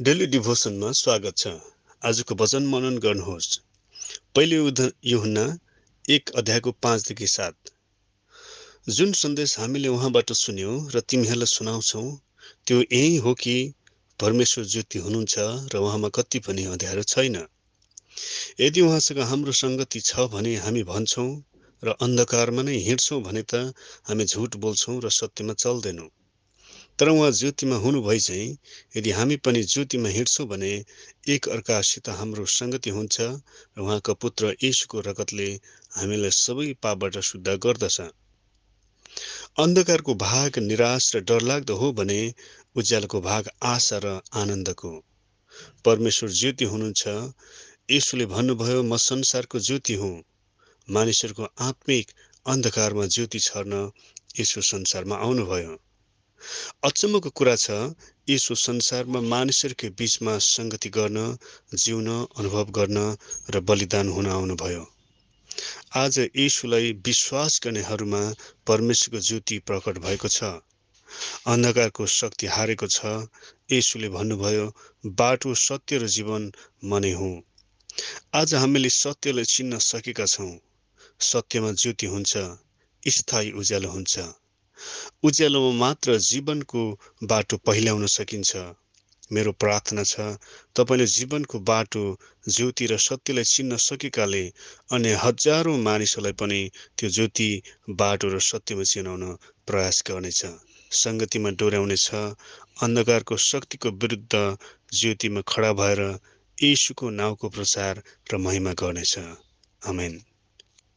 Daily डिभोसनमा स्वागत छ। आजको वचन मनन गर्नुहोस्। पहिले युहुना एक अध्यायको पाँचदेखि सात। जुन सन्देश हामीले उहाँबाट सुन्यौँ र तिमीहरूलाई सुनाउँछौ त्यो यही हो कि परमेश्वर ज्योति हुनुहुन्छ र उहाँमा कति पनि अँध्यारो छैन। यदि उहाँसँग हाम्रो सङ्गति छ भने हामी भन्छौँ र अन्धकारमा नै हिँड्छौँ भने त हामी झुट बोल्छौँ र सत्यमा चल्दैनौँ। तर उहाँ ज्योतिमा हुनुभए चाहिँ यदि हामी पनि ज्योतिमा हिँड्छौँ भने एक अर्कासित हाम्रो सङ्गति हुन्छ र उहाँको पुत्र यशुको रगतले हामीलाई सबै पापबाट शुद्ध गर्दछ। अन्धकारको भाग निराश र डरलाग्दो हो भने उज्यालोको भाग आशा र आनन्दको। परमेश्वर ज्योति हुनुहुन्छ। यसुले भन्नुभयो म संसारको ज्योति हुँ। मानिसहरूको आत्मिक अन्धकारमा ज्योति छर्न यसो संसारमा आउनुभयो। अचम्मको कुरा छ यसो संसारमा मानिसहरूकै बिचमा सङ्गति गर्न जिउन अनुभव गर्न र बलिदान हुन आउनुभयो। आज यीशुलाई विश्वास गर्नेहरूमा परमेश्वरको ज्योति प्रकट भएको छ। अन्धकारको शक्ति हारेको छ। यसुले भन्नुभयो बाटो सत्य र जीवन मनै हुँ। आज हामीले सत्यलाई चिन्न सकेका छौँ। सत्यमा ज्योति हुन्छ स्थायी उज्यालो हुन्छ। उज्यालोमा मात्र जीवनको बाटो पहिल्याउन सकिन्छ। मेरो प्रार्थना छ तपाईँले जीवनको बाटो ज्योति र सत्यलाई चिन्न सकेकाले अन्य हजारौँ मानिसहरूलाई पनि त्यो ज्योति बाटो र सत्यमा चिनाउन प्रयास गर्नेछ। सङ्गतिमा डोर्याउनेछ अन्धकारको शक्तिको विरुद्ध ज्योतिमा खडा भएर यीशुको नाउँको प्रचार र महिमा गर्नेछ। आमेन।